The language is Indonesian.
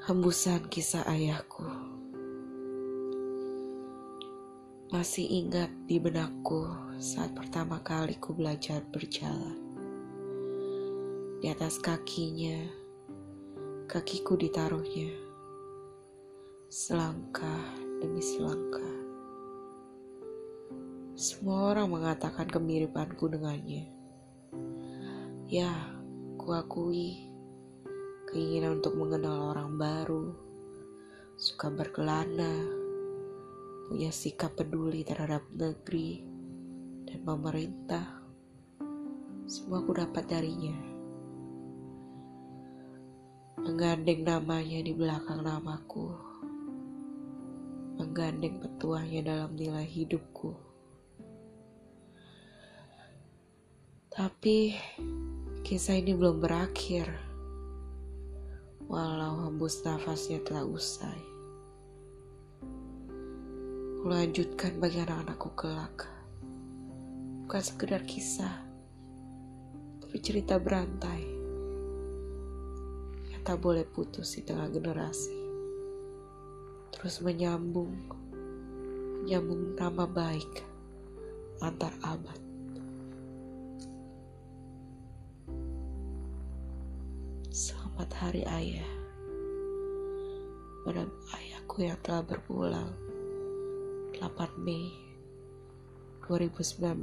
Hembusan kisah ayahku. Masih ingat di benakku saat pertama kali ku belajar berjalan. Di atas kakinya, kakiku ditaruhnya. Selangkah demi selangkah. Semua orang mengatakan kemiripanku dengannya. Ya, kuakui keinginan untuk mengenal orang baru, suka berkelana, punya sikap peduli terhadap negeri dan pemerintah. Semua aku dapat darinya. Menggandeng namanya di belakang namaku. Menggandeng petuahnya dalam nilai hidupku. Tapi kisah ini belum berakhir walau hembus nafasnya telah usai. Kulanjutkan bagi anak-anakku kelak. Bukan sekedar kisah, tapi cerita berantai yang tak boleh putus di tengah generasi. Terus menyambung, menyambung nama baik antar abad. Selamat Hari Ayah. Pada ayahku yang telah berpulang 8 Mei 2019